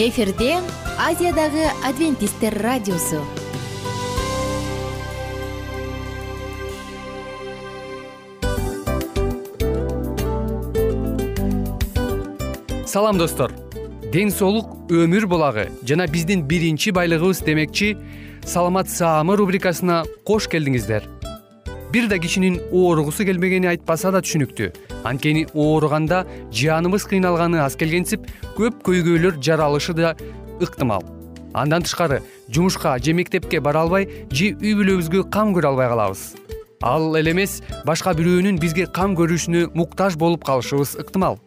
эфирде азиядагы адвентисттер радиосу. Салам достор. Ден соолук өмүр булагы. Жана биздин биринчи байлыгыбыз демекчи саламат саамы рубрикасына кош келдиңиздер бир да кишинин ооругусу келбегени айтпаса да түшүнүктүү. Анткени ооруганда жаныбыз кыйналганы аз келгенсип көп көйгөйлөр жаралышы да ыктымал. Андан тышкары жумушка же мектепке бара албай же үй бүлөбүзгө кам көрө албай калабыз. Ал эле эмес башка бирөөнүн бизге кам көрүшүнө муктаж болуп калышыбыз ыктымал.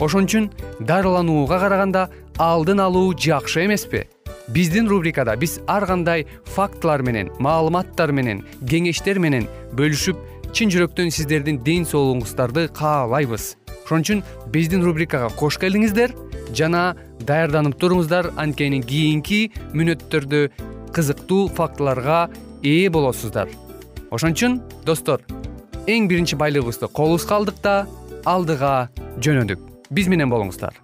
Ошон үчүн дарыланууга караганда алдын алуу жакшы эмеспи биздин рубрикада биз ар кандай фактылар менен маалыматтар менен кеңештер менен бөлүшүп чын жүрөктөн сиздердин ден соолугуңуздарды каалайбыз. Ошон үчүн биздин рубрикага кош келдиңиздер жана даярданып туруңуздар анткени кийинки мүнөттөрдө кызыктуу фактыларга ээ болосуздар. Ошон үчүн достор эң биринчи байлыгыбызды колубузга алдык да алдыга жөнөдүк. Биз менен болуңуздар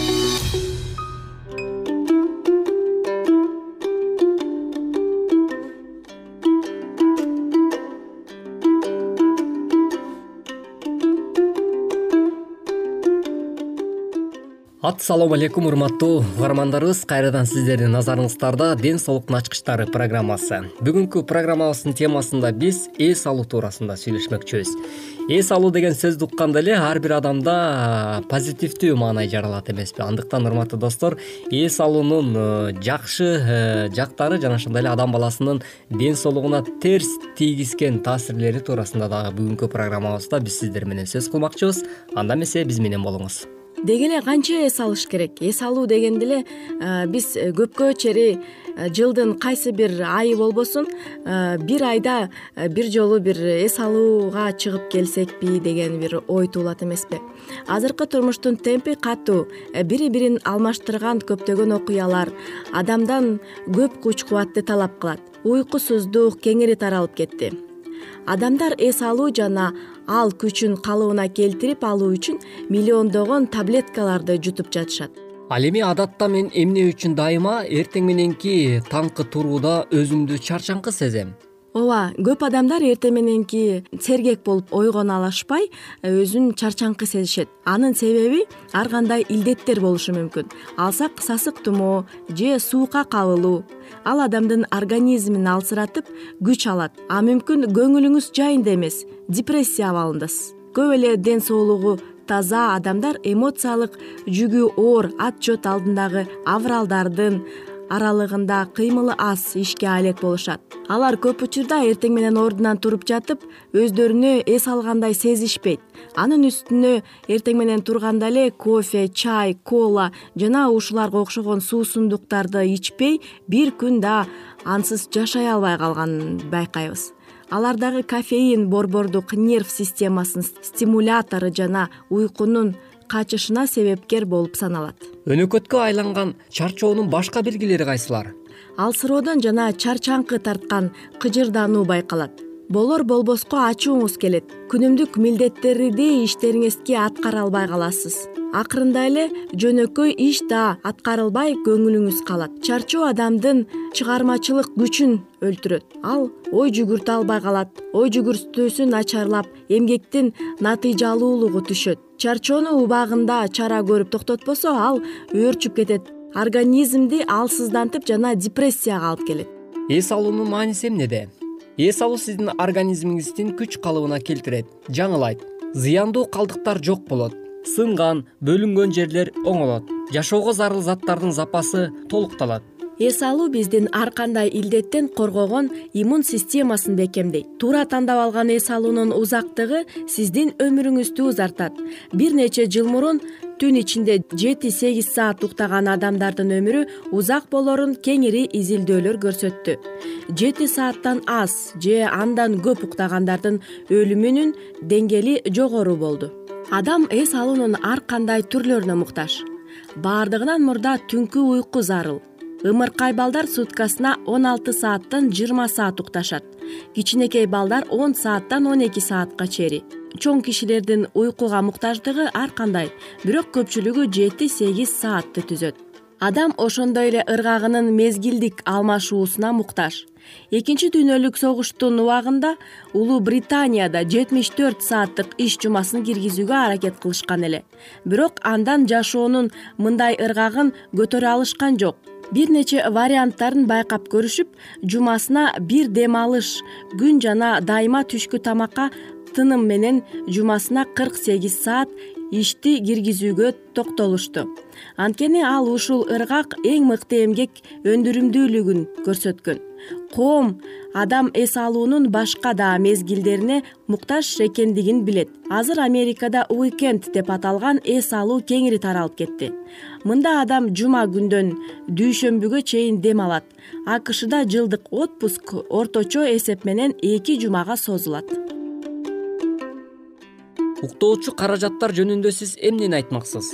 ассалому алейкум урматтуу угармандарыбыз. Кайрадан сиздердин назарыңыздарда ден соолуктун ачкычтары программасы. Бүгүнкү программабыздын темасында биз эс алуу туурасында сүйлөшмөкчүбүз. Эс алуу деген сөздү укканда эле ар бир адамда позитивдүү маанай жаралат эмеспи. Андыктан урматтуу достор эс алуунун э, жакшы э, жактары жана ошондой эле адам баласынын ден соолугуна терс тийгизген таасирлери туурасында дагы бүгүнкү программабызда биз сиздер менен сөз кылмакчыбыз. Анда эмесе биз менен болуңуз деги эле канча эс алыш керек? Эс алуу дегенде эле биз көпкө чейи жылдын кайсы бир айы болбосун бир айда бир жолу бир эс алууга чыгып келсекпи деген бир ой туулат эмеспи. Азыркы турмуштун темпи катуу бири бирин алмаштырган көптөгөн окуялар адамдан көп күч кубатты талап кылат. Уйкусуздук кеңири таралып кетти. Адамдар эс алуу жана ал күчүн калыбына келтирип алуу үчүн миллиондогон таблеткаларды жутуп жатышат. Ал эми адатта мен эмне үчүн дайыма? Эртең мененки таңкы турууда өзүмдү чарчаңкы сезем ооба көп адамдар эртең мененки сергек болуп ойгоно алышпай өзүн чарчаңкы сезишет. Анын себеби ар кандай илдеттер болушу мүмкүн. Алсак сасык тумоо же суукка кабылуу. Ал адамдын организмин алсыратып күч алат. А мүмкүн көңүлүңүз жайында эмес депрессия абалындасыз көп эле ден соолугу таза адамдар эмоциялык жүгү оор отчет алдындагы авралдардын аралыгында кыймылы аз ишке алек болушат. Алар көп учурда эртең менен ордунан туруп жатып өздөрүнө эс алгандай сезишпейт. Анын үстүнө эртең менен турганда эле кофе чай кола жана ушуларга окшогон суусундуктарды ичпей бир күн да ансыз жашай албай калганын байкайбыз. Алардагы кофеин борбордук нерв системасынын стимулятору жана уйкунун качышына себепкер болуп саналат өнөкөткө айланган чарчоонун башка белгилери кайсылар? Алсыроодон жана чарчаңкы тарткан кыжырдануу байкалат. Болор болбоско ачууңуз келет. Күнүмдүк милдеттерди иштериңизге аткара албай каласыз. Акырында эле жөнөкөй иш да аткарылбай көңүлүңүз калат. Чарчоо адамдын чыгармачылык күчүн өлтүрөт. Ал ой жүгүртө албай калат. Ой жүгүртүүсү начарлап эмгектин натыйжалуулугу түшөт чарчоону убагында чара көрүп токтотпосо ал өөрчүп кетет. Организмди алсыздантып жана депрессияга алып келет. Эс алуунун мааниси эмнеде эс алуу сиздин организмиңиздин күч калыбына келтирет жаңылайт. Зыяндуу калдыктар жок болот. Сынган бөлүнгөн жерлер оңолот. Жашоого зарыл заттардын запасы толукталат эс алуу биздин ар кандай илдеттен коргогон иммун системасын бекемдейт. Туура тандап алган эс алуунун узактыгы сиздин өмүрүңүздү узартат. Бир нече жыл мурун түн ичинде жети сегиз саат уктаган адамдардын өмүрү узак болорун кеңири изилдөөлөр көрсөттү. Жети сааттан аз же андан көп уктагандардын өлүмүнүн деңгээли жогору болду. Адам эс алуунун ар кандай түрлөрүнө муктаж? Баардыгынан мурда түнкү уйку зарыл ымыркай балдар суткасына он алты сааттан жыйырма саат укташат. Кичинекей балдар он сааттан он эки саатка чейин чоң кишилердин уйкуга муктаждыгы ар кандай бирок көпчүлүгү жети сегиз саатты түзөт. Адам ошондой эле ыргагынын мезгилдик алмашуусуна муктаж. Экинчи дүйнөлүк согуштун убагында улуу британияда жетимиш төрт сааттык иш жумасын киргизүүгө аракет кылышкан эле. Бирок андан жашоонун мындай ыргагын көтөрө алышкан жок бир нече варианттарын байкап көрүшүп жумасына бир дем алыш күн жана дайыма түшкү тамакка тыным менен жумасына кырк сегиз саат ишти киргизүүгө токтолушту. Анткени ал ушул ыргак эң мыкты эмгек өндүрүмдүүлүгүн көрсөткөн. Коом адам эс алуунун башка да мезгилдерине муктаж экендигин билет. Азыр америкада уикенд деп аталган эс алуу кеңири таралып кетти мында адам жума күндөн дүйшөмбүгө чейин дем алат. Акшда жылдык отпуск орточо эсеп менен эки жумага созулат. Уктоочу каражаттар жөнүндө сиз эмнени айтмаксыз?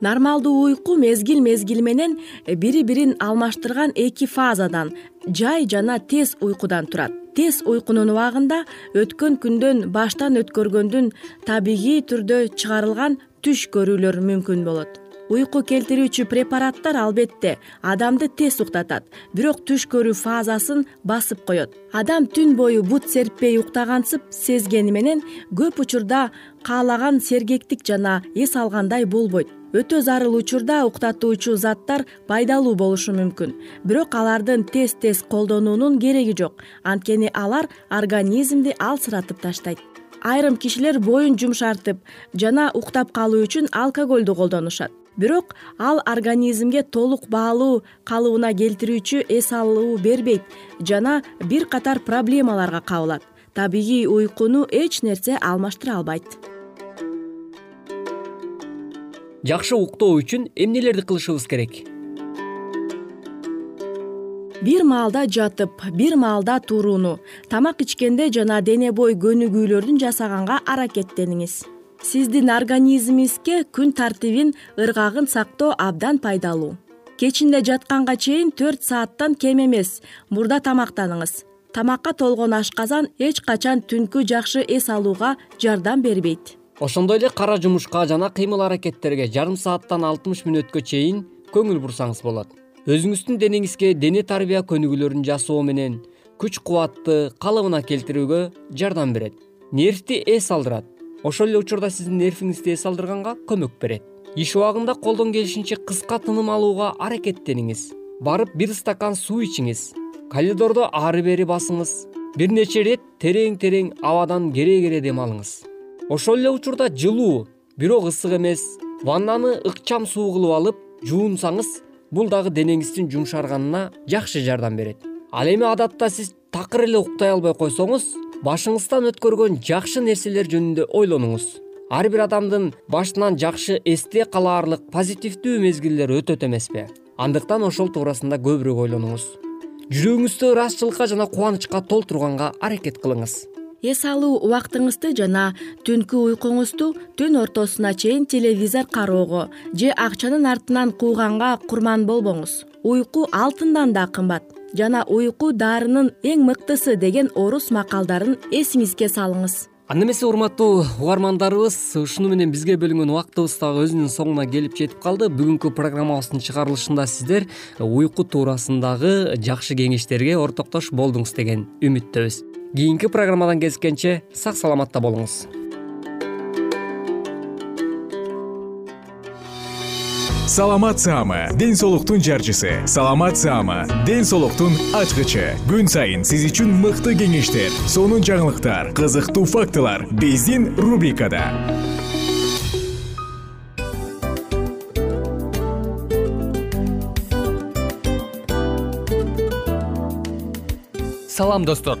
Нормалдуу уйку мезгил мезгили менен бири бирин алмаштырган эки фазадан жай жана тез уйкудан турат. Тез уйкунун убагында өткөн күндөн баштан өткөргөндүн табигый түрдө чыгарылган түш көрүүлөр мүмкүн болот. Уйку келтирүүчү препараттар албетте адамды тез уктатат. Бирок түш көрүү фазасын басып коет. Адам түн бою бут серппей уктагансып сезгени менен көп учурда каалаган сергектик жана эс алгандай болбойт. Өтө зарыл учурда уктатуучу заттар пайдалуу болушу мүмкүн. Бирок алардын тез тез колдонуунун кереги жок. Анткени алар организмди алсыратып таштайт айрым кишилер боюн жумшартып жана уктап калуу үчүн алкоголду колдонушат. Бирок ал организмге толук баалуу калыбына келтирүүчү эс алуу бербейт жана бир катар проблемаларга кабылат. Табигый уйкуну эч нерсе алмаштыра албайт. Жакшы уктоо үчүн эмнелерди кылышыбыз керек бир маалда жатып бир маалда турууну тамак ичкенде жана дене бой көнүгүүлөрдүн жасаганга аракеттениңиз. Сиздин организмиңизге күн тартибин ыргагын сактоо абдан пайдалуу. Кечинде жатканга чейин төрт сааттан кем эмес мурда тамактаныңыз тамакка толгон ашказан эч качан түнкү жакшы эс алууга жардам бербейт. Ошондой эле кара жумушка жана кыймыл аракеттерге жарым сааттан алтымыш мүнөткө чейин көңүл бурсаңыз болот өзүңүздүн денеңизге дене тарбия көнүгүүлөрүн жасоо менен күч кубатты калыбына келтирүүгө жардам берет. Нервти эс алдырат. Ошол эле учурда сиздин нервиңизди эс алдырганга көмөк берет. Иш убагында колдон келишинче кыска тыным алууга аракеттениңиз. Барып бир стакан суу ичиңиз. Коридордо ары бери басыңыз. Бир нече ирет терең терең абадан кере кере дем алыңыз ошол эле учурда жылуу бирок ысык эмес. Ваннаны ыкчам суу кылып алып жуунсаңыз бул дагы денеңиздин жумшарганына жакшы жардам берет. Ал эми адатта сиз такыр эле уктай албай койсоңуз башыңыздан өткөргөн жакшы нерселер жөнүндө ойлонуңуз. Ар бир адамдын башынан жакшы эсте калаарлык позитивдүү мезгилдер өтөт эмеспи андыктан ошол туурасында көбүрөөк ойлонуңуз. Жүрөгүңүздү ырайчылыкка жана кубанычка толтурганга аракет кылыңыз эс алуу убактыңызды жана түнкү уйкуңузду түн ортосуна чейин телевизор кароого же акчанын артынан кууганга курман болбоңуз. Уйку алтындан да кымбат жана уйку дарынын эң мыктысы деген орус макалдарын эсиңизге салыңыз. Анда эмесе урматтуу угармандарыбыз ушуну менен бизге бөлүнгөн убактыбыз дагы өзүнүн соңуна келип жетип калды. Бүгүнкү программабыздын чыгарылышында сиздер уйку туурасындагы жакшы кеңештерге ортоктош болдуңуз деген үмүттөбүз кийинки программадан кезишкенче сак саламатта болуңуз. Саламат саама ден соолуктун жарчысы. Саламат саама ден соолуктун ачкычы. Күн сайын сиз үчүн мыкты кеңештер сонун жаңылыктар кызыктуу фактылар биздин рубрикада. Салам достор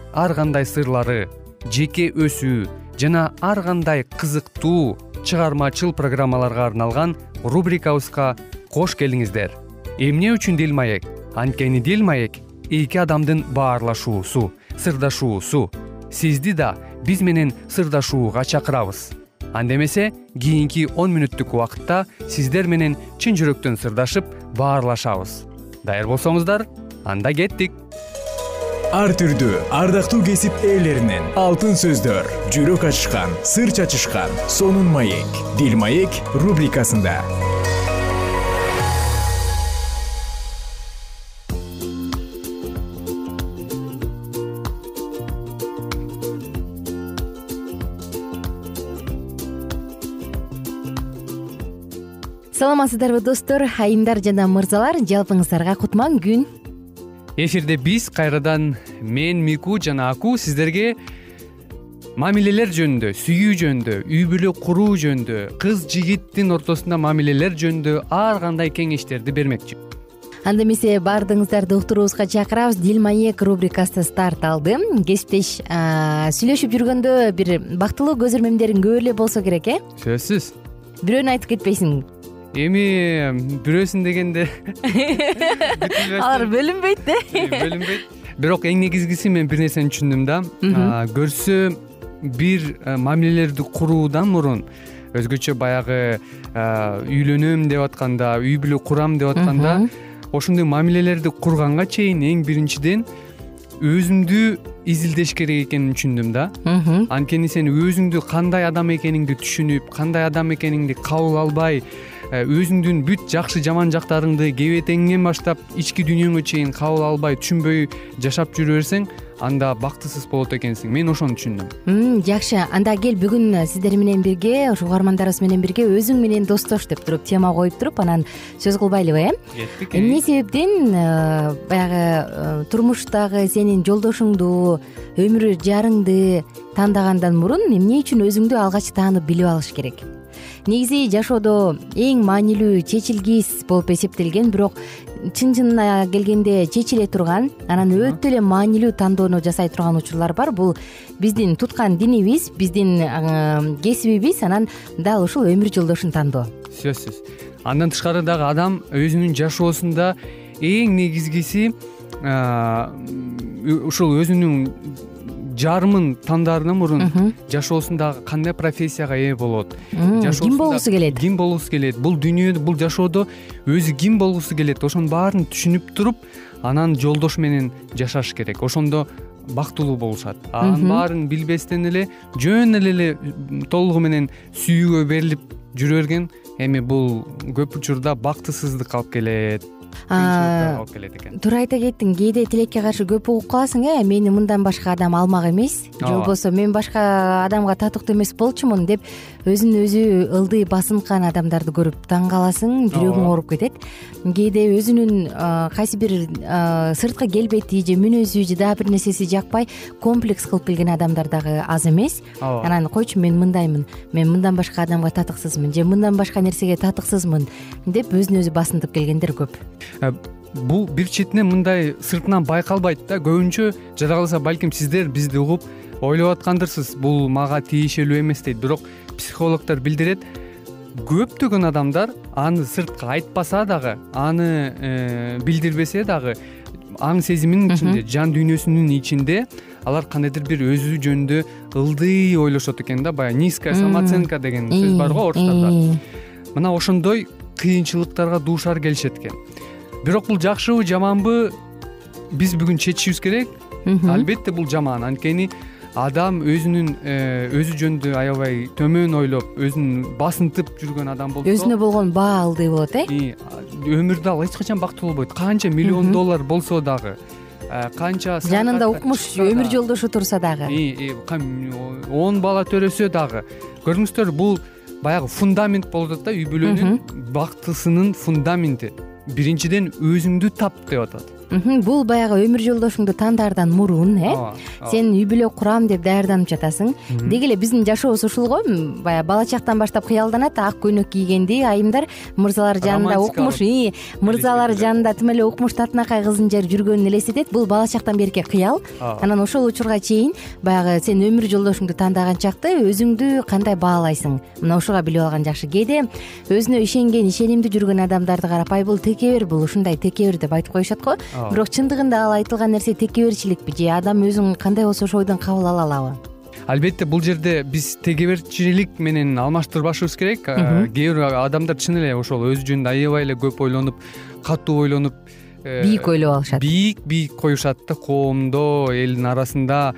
ар кандай сырлары жеке өсүү жана ар кандай кызыктуу чыгармачыл программаларга арналган рубрикабызга кош келиңиздер. Эмне үчүн дил маек? Анткени дил маек эки адамдын баарлашуусу сырдашуусу. Сизди да биз менен сырдашууга чакырабыз. Анда эмесе кийинки он мүнөттүк убакытта сиздер менен чын жүрөктөн сырдашып баарлашабыз. Даяр болсоңуздар анда кеттик ар түрдүү ардактуу кесип ээлеринен алтын сөздөр жүрөк ачышкан сыр чачышкан сонун маек дил маек рубрикасында. Саламатсыздарбы достор айымдар жана мырзалар. Жалпыңыздарга кутман күн эфирде биз кайрадан мен мику жана аку сиздерге мамилелер жөнүндө сүйүү жөнүндө үй бүлө куруу жөнүндө кыз жигиттин ортосунда мамилелер жөнүндө ар кандай кеңештерди бермекчи. Анда эмесе баардыгыңыздарды уктуруубузга чакырабыз. Дил маек рубрикасы старт алды. Кесиптеш сүйлөшүп жүргөндө бир бактылуу көз ирмемдериң көп эле болсо керек э? Сөзсүз. Бирөөнү айтып кетпейсиң эми бирөөсүн дегенде алар бөлүнбөйт да. Бөлүнбөйт. Бирок эң негизгиси мен бир нерсени түшүндүм да. Көрсө бир мамилелерди куруудан мурун өзгөчө баягы үйлөнөм деп атканда үй бүлө курам деп атканда ошондой мамилелерди курганга чейин эң биринчиден өзүмдү изилдеш керек экенин түшүндүм да. Анткени сен өзүңдү кандай адам экениңди түшүнүп кандай адам экениңди кабыл албай өзүңдүн бүт жакшы жаман жактарыңды кебетеңиңен баштап ички дүйнөңө чейин кабыл албай түшүнбөй жашап жүрө берсең анда бактысыз болот экенсиң. Мен ошону түшүндүм. Жакшы. Анда кел бүгүн сиздер менен бирге ушу угармандарыбыз менен бирге өзүң менен достош деп туруп тема коюп туруп анан сөз кылбайлыбы э? Кеттик эмне себептен э, баягы э, турмуштагы сенин жолдошуңду өмүр жарыңды тандагандан мурун эмне үчүн өзүңдү алгач таанып билип алыш керек негизи жашоодо эң маанилүү чечилгис болуп эсептелген бирок чын чынына келгенде чечиле турган анан өтө эле маанилүү тандоону жасай турган учурлар бар. Бул биздин туткан динибиз биздин кесибибиз анан дал ушул өмүр жолдошун тандоо. Сөзсүз андан тышкары дагы адам өзүнүн жашоосунда эң негизгиси ушул өзүнүн жарымын тандаарынан мурун жашоосунда кандай профессияга ээ болот? Ким болгусу келет? ким болгусу келет? Бул дүйнөдө бул жашоодо өзү ким болгусу келет? Ошонун баарын түшүнүп туруп анан жолдош менен жашаш керек. Ошондо бактылуу болушат. Анын баарын билбестен эле жөн эле толугу менен сүйүүгө берилип жүрө берген эми бул көп учурда бактысыздыкка алып келет алып келет экен. туура айта кеттиң кээде тилекке каршы көп угуп каласың э? Мени мындан башка адам алмак эмес. Же болбосо мен башка адамга татыктуу эмес болчумун деп өзүн өзү ылдый басынткан адамдарды көрүп таң каласың жүрөгүң ооруп кетет. Кээде өзүнүн кайсы бир сырткы келбети же мүнөзү же дагы бир нерсеси жакпай комплекс кылып келген адамдар дагы аз эмес. Ооба. Анан койчу мен мындаймын мен мындан башка адамга татыксызмын же мындан башка нерсеге татыксызмын деп өзүн өзү басынтып келгендер көп бул бир четинен мындай сыртынан байкалбайт да көбүнчө жада калса балким сиздер бизди угуп ойлоп аткандырсыз. Бул мага тиешелүү эмес дейт бирок психологдор билдирет. Көптөгөн адамдар аны сыртка айтпаса дагы аны э, билдирбесе дагы аң сезиминин ичинде жан дүйнөсүнүн ичинде алар кандайдыр бир өзү жөнүндө ылдый ойлошот экен да баягы низкая самооценка деген сөз бар го орустарда. мына ошондой кыйынчылыктарга дуушар келишет экен бирок бул жакшыбы жаманбы биз бүгүн чечишибиз керек. Албетте бул жаман. Анткени адам өзүнүн э, өзү жөнүндө аябай төмөн ойлоп өзүн басынтып жүргөн адам болсо өзүнө болгон баа ылдый болот э? Өмүрдө ал эч качан бактылуу болбойт. Канча миллион доллар болсо дагы канча жанында укмуш өмүр жолдошу турса дагы. Он бала төрөсө дагы. Көрдүңүздөр бул баягы фундамент болуп атат да үй бүлөнүн бактысынын фундаменти биринчиден өзүңдү тап деп атат бул баягы өмүр жолдошуңду тандаардан мурун э? Ооба сен үй бүлө курам деп даярданып жатасың. Деги эле биздин жашообуз ушул го баягы бала чактан баштап кыялданат ак көйнөк кийгенди айымдар мырзалар жанында укмуш мырзалар жанында тим эле укмуш татынакай кызын жер жүргөнүн элестетет. Бул бала чактан берки кыял. Анан ошол учурга чейин баягы сен өмүр жолдошуңду тандаган чакты өзүңдү кандай баалайсың? Мына ушуга билип алган жакшы кээде. Өзүнө ишенген ишенимдүү жүргөн адамдарды карап ай бул текебер бул ушундай текебер деп айтып коюшат го. Бирок чындыгында ал айтылган нерсе текеберчиликпи? Же адам өзүн кандай болсо ошол ойдон кабыл ала алабы? Албетте бул жерде биз тегеберчилик менен алмаштырбашыбыз керек. А, кээ бир адамдар чын эле ошол өзү жөнүндө аябай эле көп ойлонуп катуу ойлонуп э, бийик ойлоп алышат. бийик бийик коюшат да коомдо элдин арасында.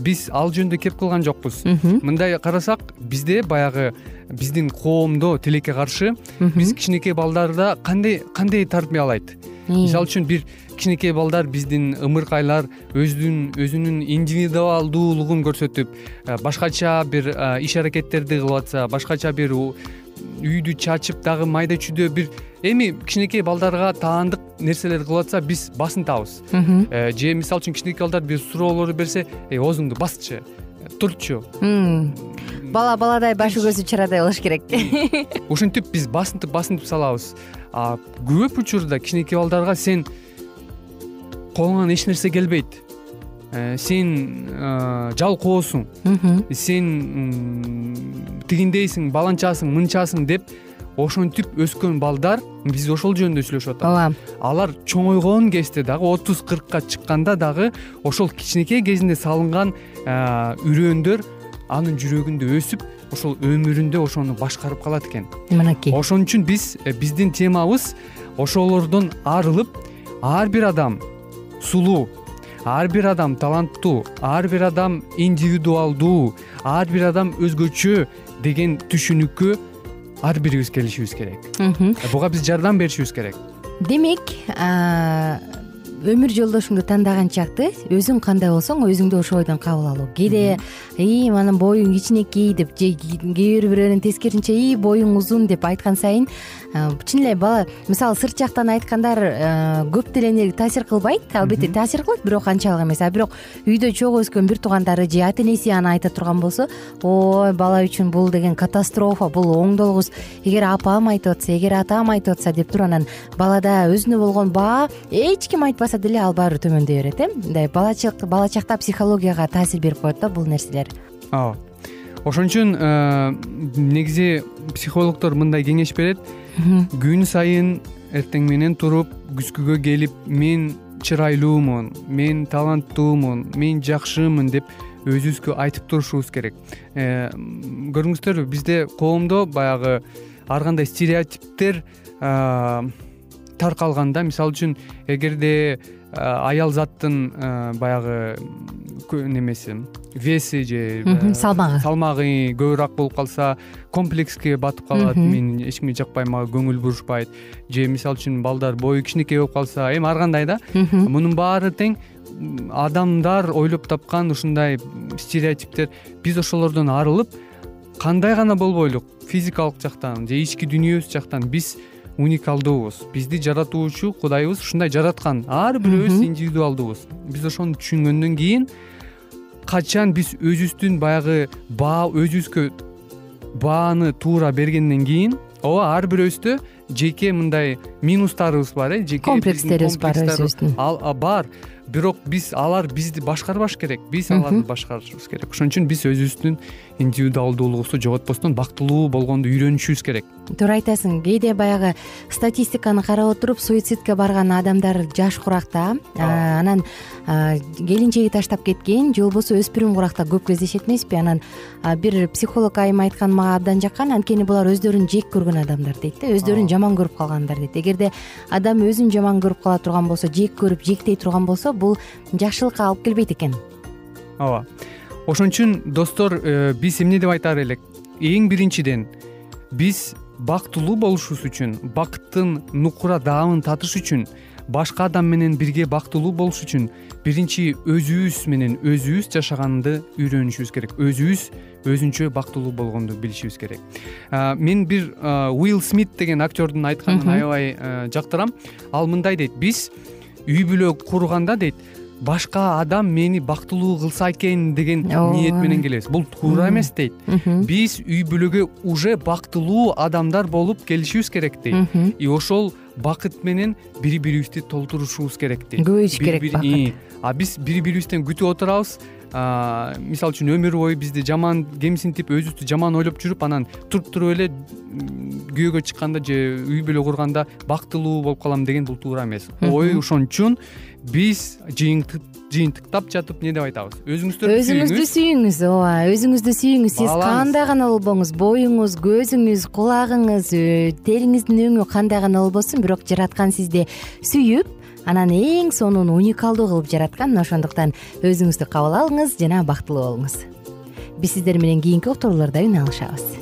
Биз ал жөнүндө кеп кылган жокпуз. Мындай карасак бизде баягы биздин коомдо тилекке каршы биз кичинекей балдарда кандай кандай тарбия алайт? Мисалы үчүн бир кичинекей балдар биздин ымыркайлар өзүнүн өзүнүн индивидуалдуулугун көрсөтүп э, башкача бир э, иш аракеттерди кылып атса башкача бир үйдү чачып дагы майда чүйдө бир эми кичинекей балдарга таандык нерселерди кылып атса биз басынтабыз Э, же мисалы үчүн кичинекей балдар бир суроолорду берсе эй оозуңду басчы турчу бала баладай башы көзү чарадай болуш керек. ушинтип биз басынтып басынтып салабыз. А көп учурда кичинекей балдарга сен колуңан эч нерсе келбейт. Э, сен э, жалкоосуң сен тигиндейсиң баланчасың мынчасың деп ошентип өскөн балдар биз ошол жөнүндө сүйлөшүп атабыз ооба. Алар чоңойгон кезде дагы отуз кыркка чыкканда дагы ошол кичинекей кезинде салынган э, үрөөндөр анын жүрөгүндө өсүп ошол өмүрүндө ошону башкарып калат экен. Мынакей. Ошон үчүн биз биздин темабыз ошолордон арылып ар бир адам сулуу ар бир адам таланттуу ар бир адам индивидуалдуу ар бир адам өзгөчө деген түшүнүккө ар бирибиз келишибиз керек. Буга биз жардам беришибиз керек. Демек өмүр жолдошуңду тандаган чакты өзүң кандай болсоң өзүңдү ойдон кабыл алуу. Кээде ии анан боюң кичинекей деп же кээ бир бирөөнүн тескерисинче ии боюң узун деп айткан сайын чын эле бала мисалы сырт жактан айткандар көп деле таасир кылбайт. Албетте таасир кылат бирок анчалык эмес. А бирок үйдө чогуу өскөн бир туугандары же ата энеси аны айта турган болсо ой бала үчүн бул деген катастрофа бул оңдолгус. Эгер апам айтып атса эгер атам айтып атса деп туруп анан балада өзүнө болгон баа эч ким айтпаса деле ал баары төмөндөй берет э? Мындай бала чакта психологияга таасир берип коет да бул нерселер. Ооба. Ошон үчүн э, негизи психологдор мындай кеңеш берет. Күн сайын эртең менен туруп күзгүгө келип мен чырайлуумун мен таланттуумун мен жакшымын деп өзүбүзгө айтып турушубуз керек. Э, көрдүңүздөрбү бизде коомдо баягы ар кандай стереотиптер а, таркалган да мисалы үчүн эгерде аял заттын баягы немеси веси же салмагы. салмагы көбүрөөк болуп калса комплекске батып калат мен эч кимге жакпайм мага көңүл бурушпайт. Же мисалы үчүн балдар бою кичинекей болуп калса эми ар кандай да. Мунун баары тең адамдар ойлоп тапкан ушундай стереотиптер биз ошолордон арылып кандай гана болбойлук физикалык жактан же ички дүйнөбүз жактан биз уникалдуубуз бизди жаратуучу кудайыбыз ушундай жараткан. Ар бирөөбүз индивидуалдуубуз биз ошону түшүнгөндөн кийин качан биз өзүбүздүн баягы баа өзүбүзгө бааны туура бергенден кийин ооба ар бирөөбүздө жеке мындай минустарыбыз бар э жеке Комплекстерибиз бар өзүбүздүн. ал бар. Бирок биз алар бизди башкарбаш керек. Биз аларды башкарышыбыз керек. Ошон үчүн биз өзүбүздүн индивидуалдуулугубузду жоготпостон бактылуу болгонду үйрөнүшүбүз керек. Туура айтасың кээде баягы статистиканы карап отуруп суицидке барган адамдар жаш куракта. Анан келинчеги таштап кеткен же болбосо өспүрүм куракта көп кездешет эмеспи анан бир психолог айым айткан мага абдан жаккан анткени булар өздөрүн жек көргөн адамдар дейт да өздөрүн жаман көрүп калгандар дейт. Эгерде адам өзүн жаман көрүп кала турган болсо жек көрүп жектей турган болсо бул жакшылыкка алып келбейт экен. Ооба. Ошон үчүн достор э, биз эмне деп айтаар элек? Эң биринчиден биз бактылуу болушубуз үчүн бакыттын нукура даамын татыш үчүн башка адам менен бирге бактылуу болуш үчүн биринчи өзүбүз менен өзүбүз жашаганды үйрөнүшүбүз керек. Өзүбүз өзүнчө бактылуу болгонду билишибиз керек. Мен бир уилл смит деген актердун айтканын аябай жактырам. Ал мындай дейт биз үй бүлө курганда дейт башка адам мени бактылуу кылса экен деген ниет менен келебиз. Бул туура эмес дейт. Биз үй бүлөгө уже бактылуу адамдар болуп келишибиз керек дейт. И ошол бакыт менен бири бирибизди толтурушубуз керек дейт. Көбөйүш керек бакыт. а биз бири бирибизден күтүп отурабыз. Мисалы үчүн өмүр бою бизди жаман кемсинтип өзүбүздү жаман ойлоп жүрүп анан туруп туруп эле күйөөгө чыкканда же үй бүлө курганда бактылуу болуп калам деген бул туура эмес. Ой ошон үчүн биз жыйынтык жыйынтыктап жатып эмне деп айтабыз? Өзүңүздөрдү өзүңүздү сүйүңүз ооба өзүңүздү сүйүңүз. Сиз кандай гана болбоңуз боюңуз көзүңүз кулагыңыз э, териңиздин өңү кандай гана болбосун бирок жараткан сизди сүйүп анан эң сонун уникалдуу кылып жараткан ошондуктан өзүңүздү кабыл алыңыз жана бактылуу болуңуз. Биз сиздер менен кийинки уктурууларда үн алышабыз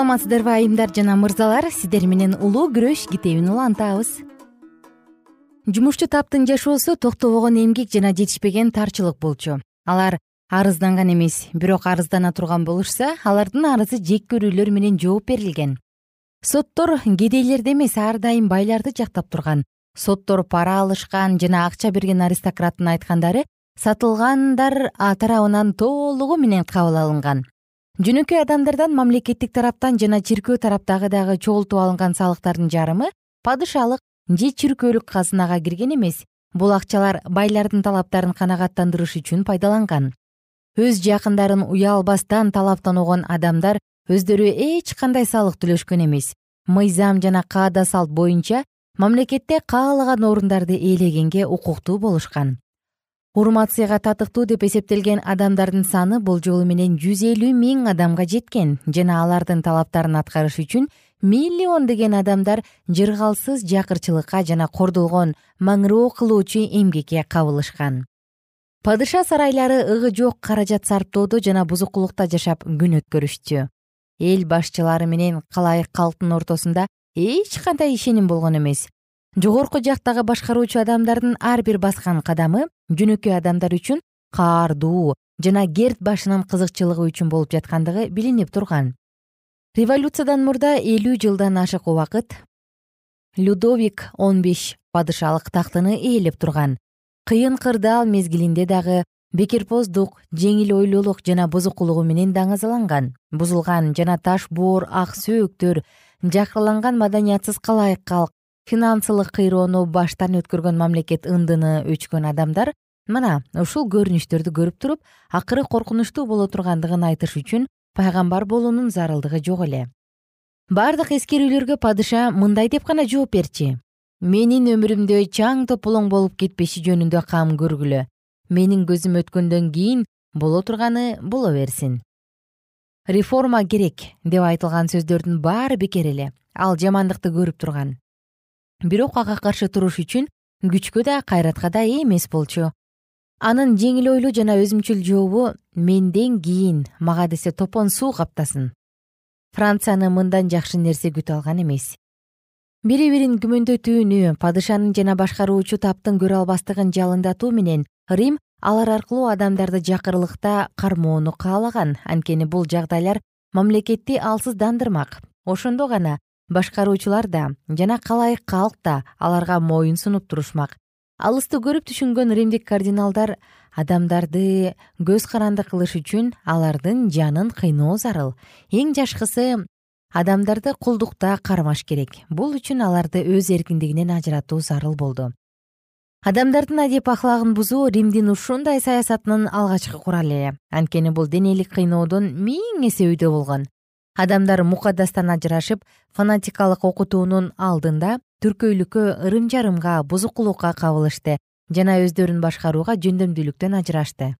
саламатсыздарбы айымдар жана мырзалар. Сиздер менен улуу күрөш китебин улантабыз. Жумушчу таптын жашоосу токтобогон эмгек жана жетишпеген тарчылык болчу. Алар арызданган эмес бирок арыздана турган болушса алардын арызы жек көрүүлөр менен жооп берилген. Соттор кедейлерди эмес ар дайым байларды жактап турган. Соттор пара алышкан жана акча берген аристократтын айткандары сатылгандар тарабынан толугу менен кабыл алынган жөнөкөй адамдардан мамлекеттик тараптан жана чиркөө тараптагы дагы чогултуп алынган салыктардын жарымы падышалык же чиркөөлүк казынага кирген эмес. Бул акчалар байлардын талаптарын канагаттандырыш үчүн пайдаланган. Өз жакындарын уялбастан талаптаногон адамдар өздөрү эч кандай салык төлөшкөн эмес. Мыйзам жана каада салт боюнча мамлекетте каалаган орундарды ээлегенге укуктуу болушкан урмат татыктуу деп эсептелген адамдардын саны болжолу менен жүз элүү миң адамга жеткен. Жана алардын талаптарын аткарыш үчүн миллиондеген адамдар жыргалсыз жакырчылыкка жана кордолгон маңыроо кылуучу эмгекке кабылышкан. Падыша сарайлары ыгы жок каражат сарптоодо жана бузукулукта жашап күн өткөрүштү. Эл башчылары менен калайык калктын ортосунда эч кандай ишеним болгон эмес жогорку жактагы башкаруучу адамдардын ар бир баскан кадамы жөнөкөй адамдар үчүн каардуу жана керт башынын кызыкчылыгы үчүн болуп жаткандыгы билинип турган. Революциядан мурда элүү жылдан ашык убакыт людовик он беш падышалык тактыны ээлеп турган. Кыйын кырдаал мезгилинде дагы бекерпоздук жеңил ойлуулук жана бузукулугу менен даңазаланган бузулган жана таш боор ак сөөктөр жакырланган маданиятсыз калайык калк финансылык кыйроону баштан өткөргөн мамлекет ындыны өчкөн адамдар мына ушул көрүнүштөрдү көрүп туруп акыры коркунучтуу боло тургандыгын айтыш үчүн пайгамбар болуунун зарылдыгы жок эле. Бардык эскерүүлөргө падыша мындай деп гана жооп берчи. Менин өмүрүмдө чаң тополоң болуп кетпеши жөнүндө кам көргүлө. Менин көзүм өткөндөн кийин боло турганы боло берсин реформа керек деп айтылган сөздөрдүн баары бекер эле. Ал жамандыкты көрүп турган бирок ага каршы туруш үчүн күчкө да кайратка да ээ эмес болчу. Анын жеңил ойлуу жана өзүмчүл жообу менден кийин мага десе топон суу каптасын францияны мындан жакшы нерсе күтө алган эмес. Бири бирин күмөндөтүүнү падышанын жана башкаруучу таптын көрө албастыгын жалындатуу менен рим алар аркылуу адамдарды жакырлыкта кармоону каалаган. Анткени бул жагдайлар мамлекетти алсыздандырмак. Ошондо гана башкаруучулар да жана калайык калк да аларга моюн сунуп турушмак. Алысты көрүп түшүнгөн римдик кардиналдар адамдарды көз каранды кылыш үчүн алардын жанын кыйноо зарыл. Эң жашкысы адамдарды кулдукта кармаш керек. Бул үчүн аларды өз эркиндигинен ажыратуу зарыл болду. Адамдардын адеп ахлагын бузуу римдин ушундай саясатынын алгачкы куралы. Эле анткени бул денелик кыйноодон миң эсе өйдө болгон адамдар мукаддастан ажырашып фанатикалык окутуунун алдында түркөйлүккө ырым жарымга бузукулукка кабылышты жана өздөрүн башкарууга жөндөмдүүлүктөн ажырашты.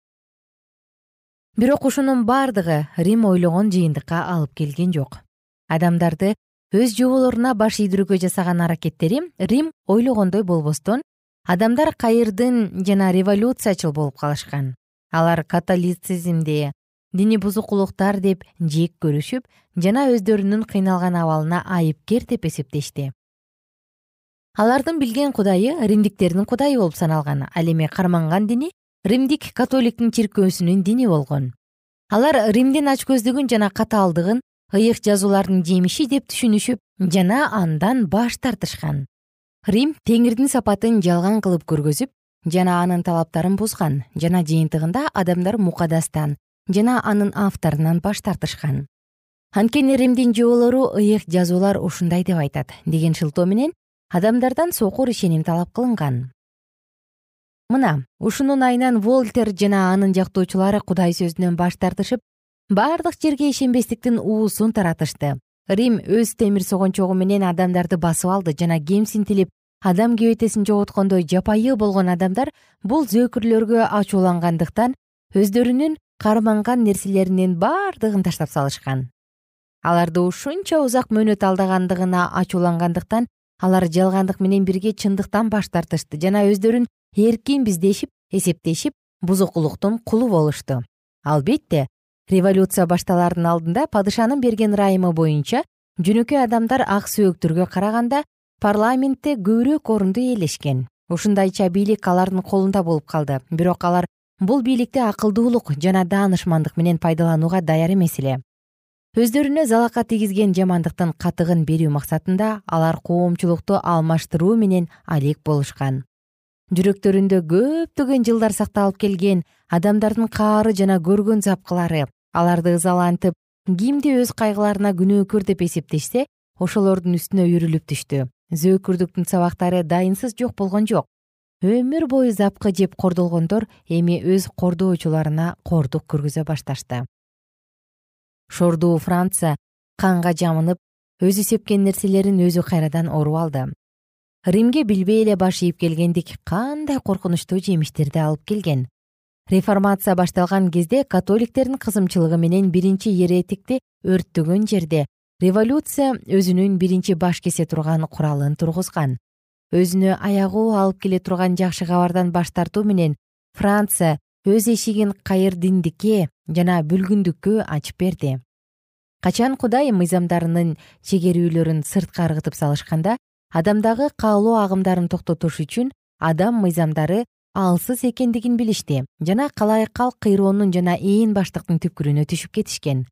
Бирок ушунун бардыгы рим ойлогон жыйынтыкка алып келген жок. Адамдарды өз жоболоруна баш ийдирүүгө жасаган аракеттери рим ойлогондой болбостон адамдар кайырдын жана революциячыл болуп калышкан. Алар католицизмди диний бузукулуктар деп жек көрүшүп жана өздөрүнүн кыйналган абалына айыпкер деп эсептешти. Алардын билген кудайы римдиктердин кудайы болуп саналган ал эми карманган дини римдик католиктин чиркөөсүнүн дини болгон. Алар римдин ачкөздүгүн жана катаалдыгын ыйык жазуулардын жемиши деп түшүнүшүп жана андан баш тартышкан. Рим теңирдин сапатын жалган кылып көргөзүп жана анын талаптарын бузган жана жыйынтыгында адамдар мукадастан жана анын авторунан баш тартышкан. Анткени римдин жоболору ыйык жазуулар ушундай деп айтат. Деген шылтоо менен адамдардан сокур ишеним талап кылынган. Мына ушунун айынан волтер жана анын жактоочулары кудай сөзүнөн баш тартышып бардык жерге ишенбестиктин уусун таратышты. Рим өз темир согончогу менен адамдарды басып алды жана кемсинтилип адам кебетесин жоготкондой жапайы болгон адамдар бул зөөкүрлөргө ачуулангандыктан карманган нерселеринин бардыгын таштап салышкан. Аларды ушунча узак мөөнөт алдагандыгына ачуулангандыктан алар жалгандык менен бирге чындыктан баш тартышты жана өздөрүн эркинбиз дешип эсептешип бузукулуктун кулу болушту. Албетте революция башталаардын алдында падышанын берген ырайымы боюнча жөнөкөй адамдар ак сөөктөргө караганда парламентте көбүрөөк орунду ээлешкен. Ушундайча бийлик алардын колунда болуп калды. Бирок алар бул бийликти акылдуулук жана даанышмандык менен пайдаланууга даяр эмес эле. Өздөрүнө залака тийгизген жамандыктын катыгын берүү максатында алар коомчулукту алмаштыруу менен алек болушкан. Жүрөктөрүндө көптөгөн жылдар сакталып келген адамдардын каары жана көргөн запкылары аларды ызалантып кимди өз кайгыларына күнөөкөр деп эсептешсе ошолордун үстүнө үйрүлүп түштү. Зөөкүрдүктүн сабактары дайынсыз жок болгон жок өмүр бою запкы жеп кордолгондор эми өз кордоочуларына кордук көргөзө башташты. Шордуу франция канга жамынып өзү сепкен нерселерин өзү кайрадан оруп алды. Римге билбей эле баш ийип келгендик кандай коркунучтуу жемиштерди алып келген. Реформация башталган кезде католиктердин кызымчылыгы менен биринчи еретикти өрттөгөн жерде революция өзүнүн биринчи баш кесе турган куралын тургузган өзүнө аягуу алып келе турган жакшы кабардан баш тартуу менен франция өз эшигин кайырдиндикке жана бүлгүндүккө ачып берди. Качан кудай мыйзамдарынын чегерүүлөрүн сыртка ыргытып салышканда адамдагы каалоо агымдарын токтотуш үчүн адам мыйзамдары алсыз экендигин билишти жана калайыкал кыйроонун жана ээн баштыктын түпкүрүнө түшүп кетишкен.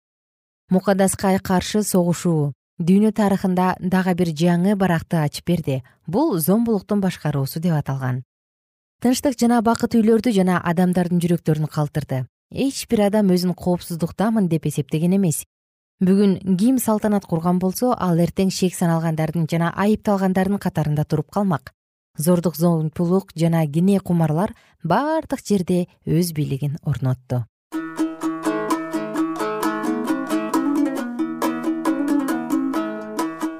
Мукадаска каршы согушуу дүйнө тарыхында дагы бир жаңы баракты ачып берди. Бул зомбулуктун башкаруусу деп аталган. Тынчтык жана бакыт үйлөрдү жана адамдардын жүрөктөрүн калтырды. Эч бир адам өзүн коопсуздуктамын деп эсептеген эмес. Бүгүн ким салтанат курган болсо ал эртең шек саналгандардын жана айыпталгандардын катарында туруп калмак. Зордук зомбулук жана кине кумарлар бардык жерде өз бийлигин орнотту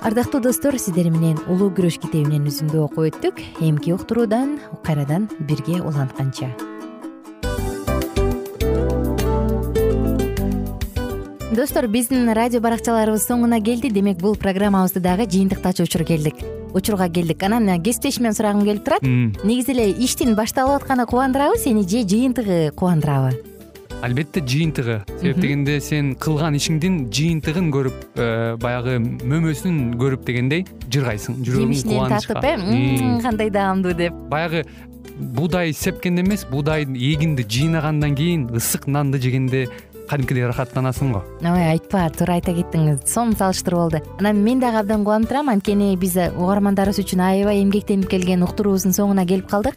ардактуу достор сиздер менен улуу күрөш китебинен үзүндү окуп өттүк. Эмки уктуруудан кайрадан бирге улантканча. Достор биздин радио баракчаларыбыз соңуна келди. Демек бул программабызды дагы жыйынтыктачу учур келдик. Учурга келдик. Анан кесиптешимден сурагым келип турат. Негизи эле иштин башталып атканы кубандырабы сени же жыйынтыгы кубандырабы албетте жыйынтыгы. Себеп дегенде сен кылган ишиңдин жыйынтыгын көрүп э, баягы мөмөсүн көрүп дегендей жыргайсың. Жүрөгүң жемишинен тартып э? Кандай даамдуу деп. Баягы буудай сепкенде эмес буудай эгинди жыйнагандан кийин ысык нанды жегенде кадимкидей ырахаттанасың го. Ой айтпа туура айта кеттиң сонун салыштыруу болду. Анан мен дагы абдан кубанып турам. Анткени биз угармандарыбыз үчүн аябай эмгектенип келген уктуруубуздун соңуна келип калдык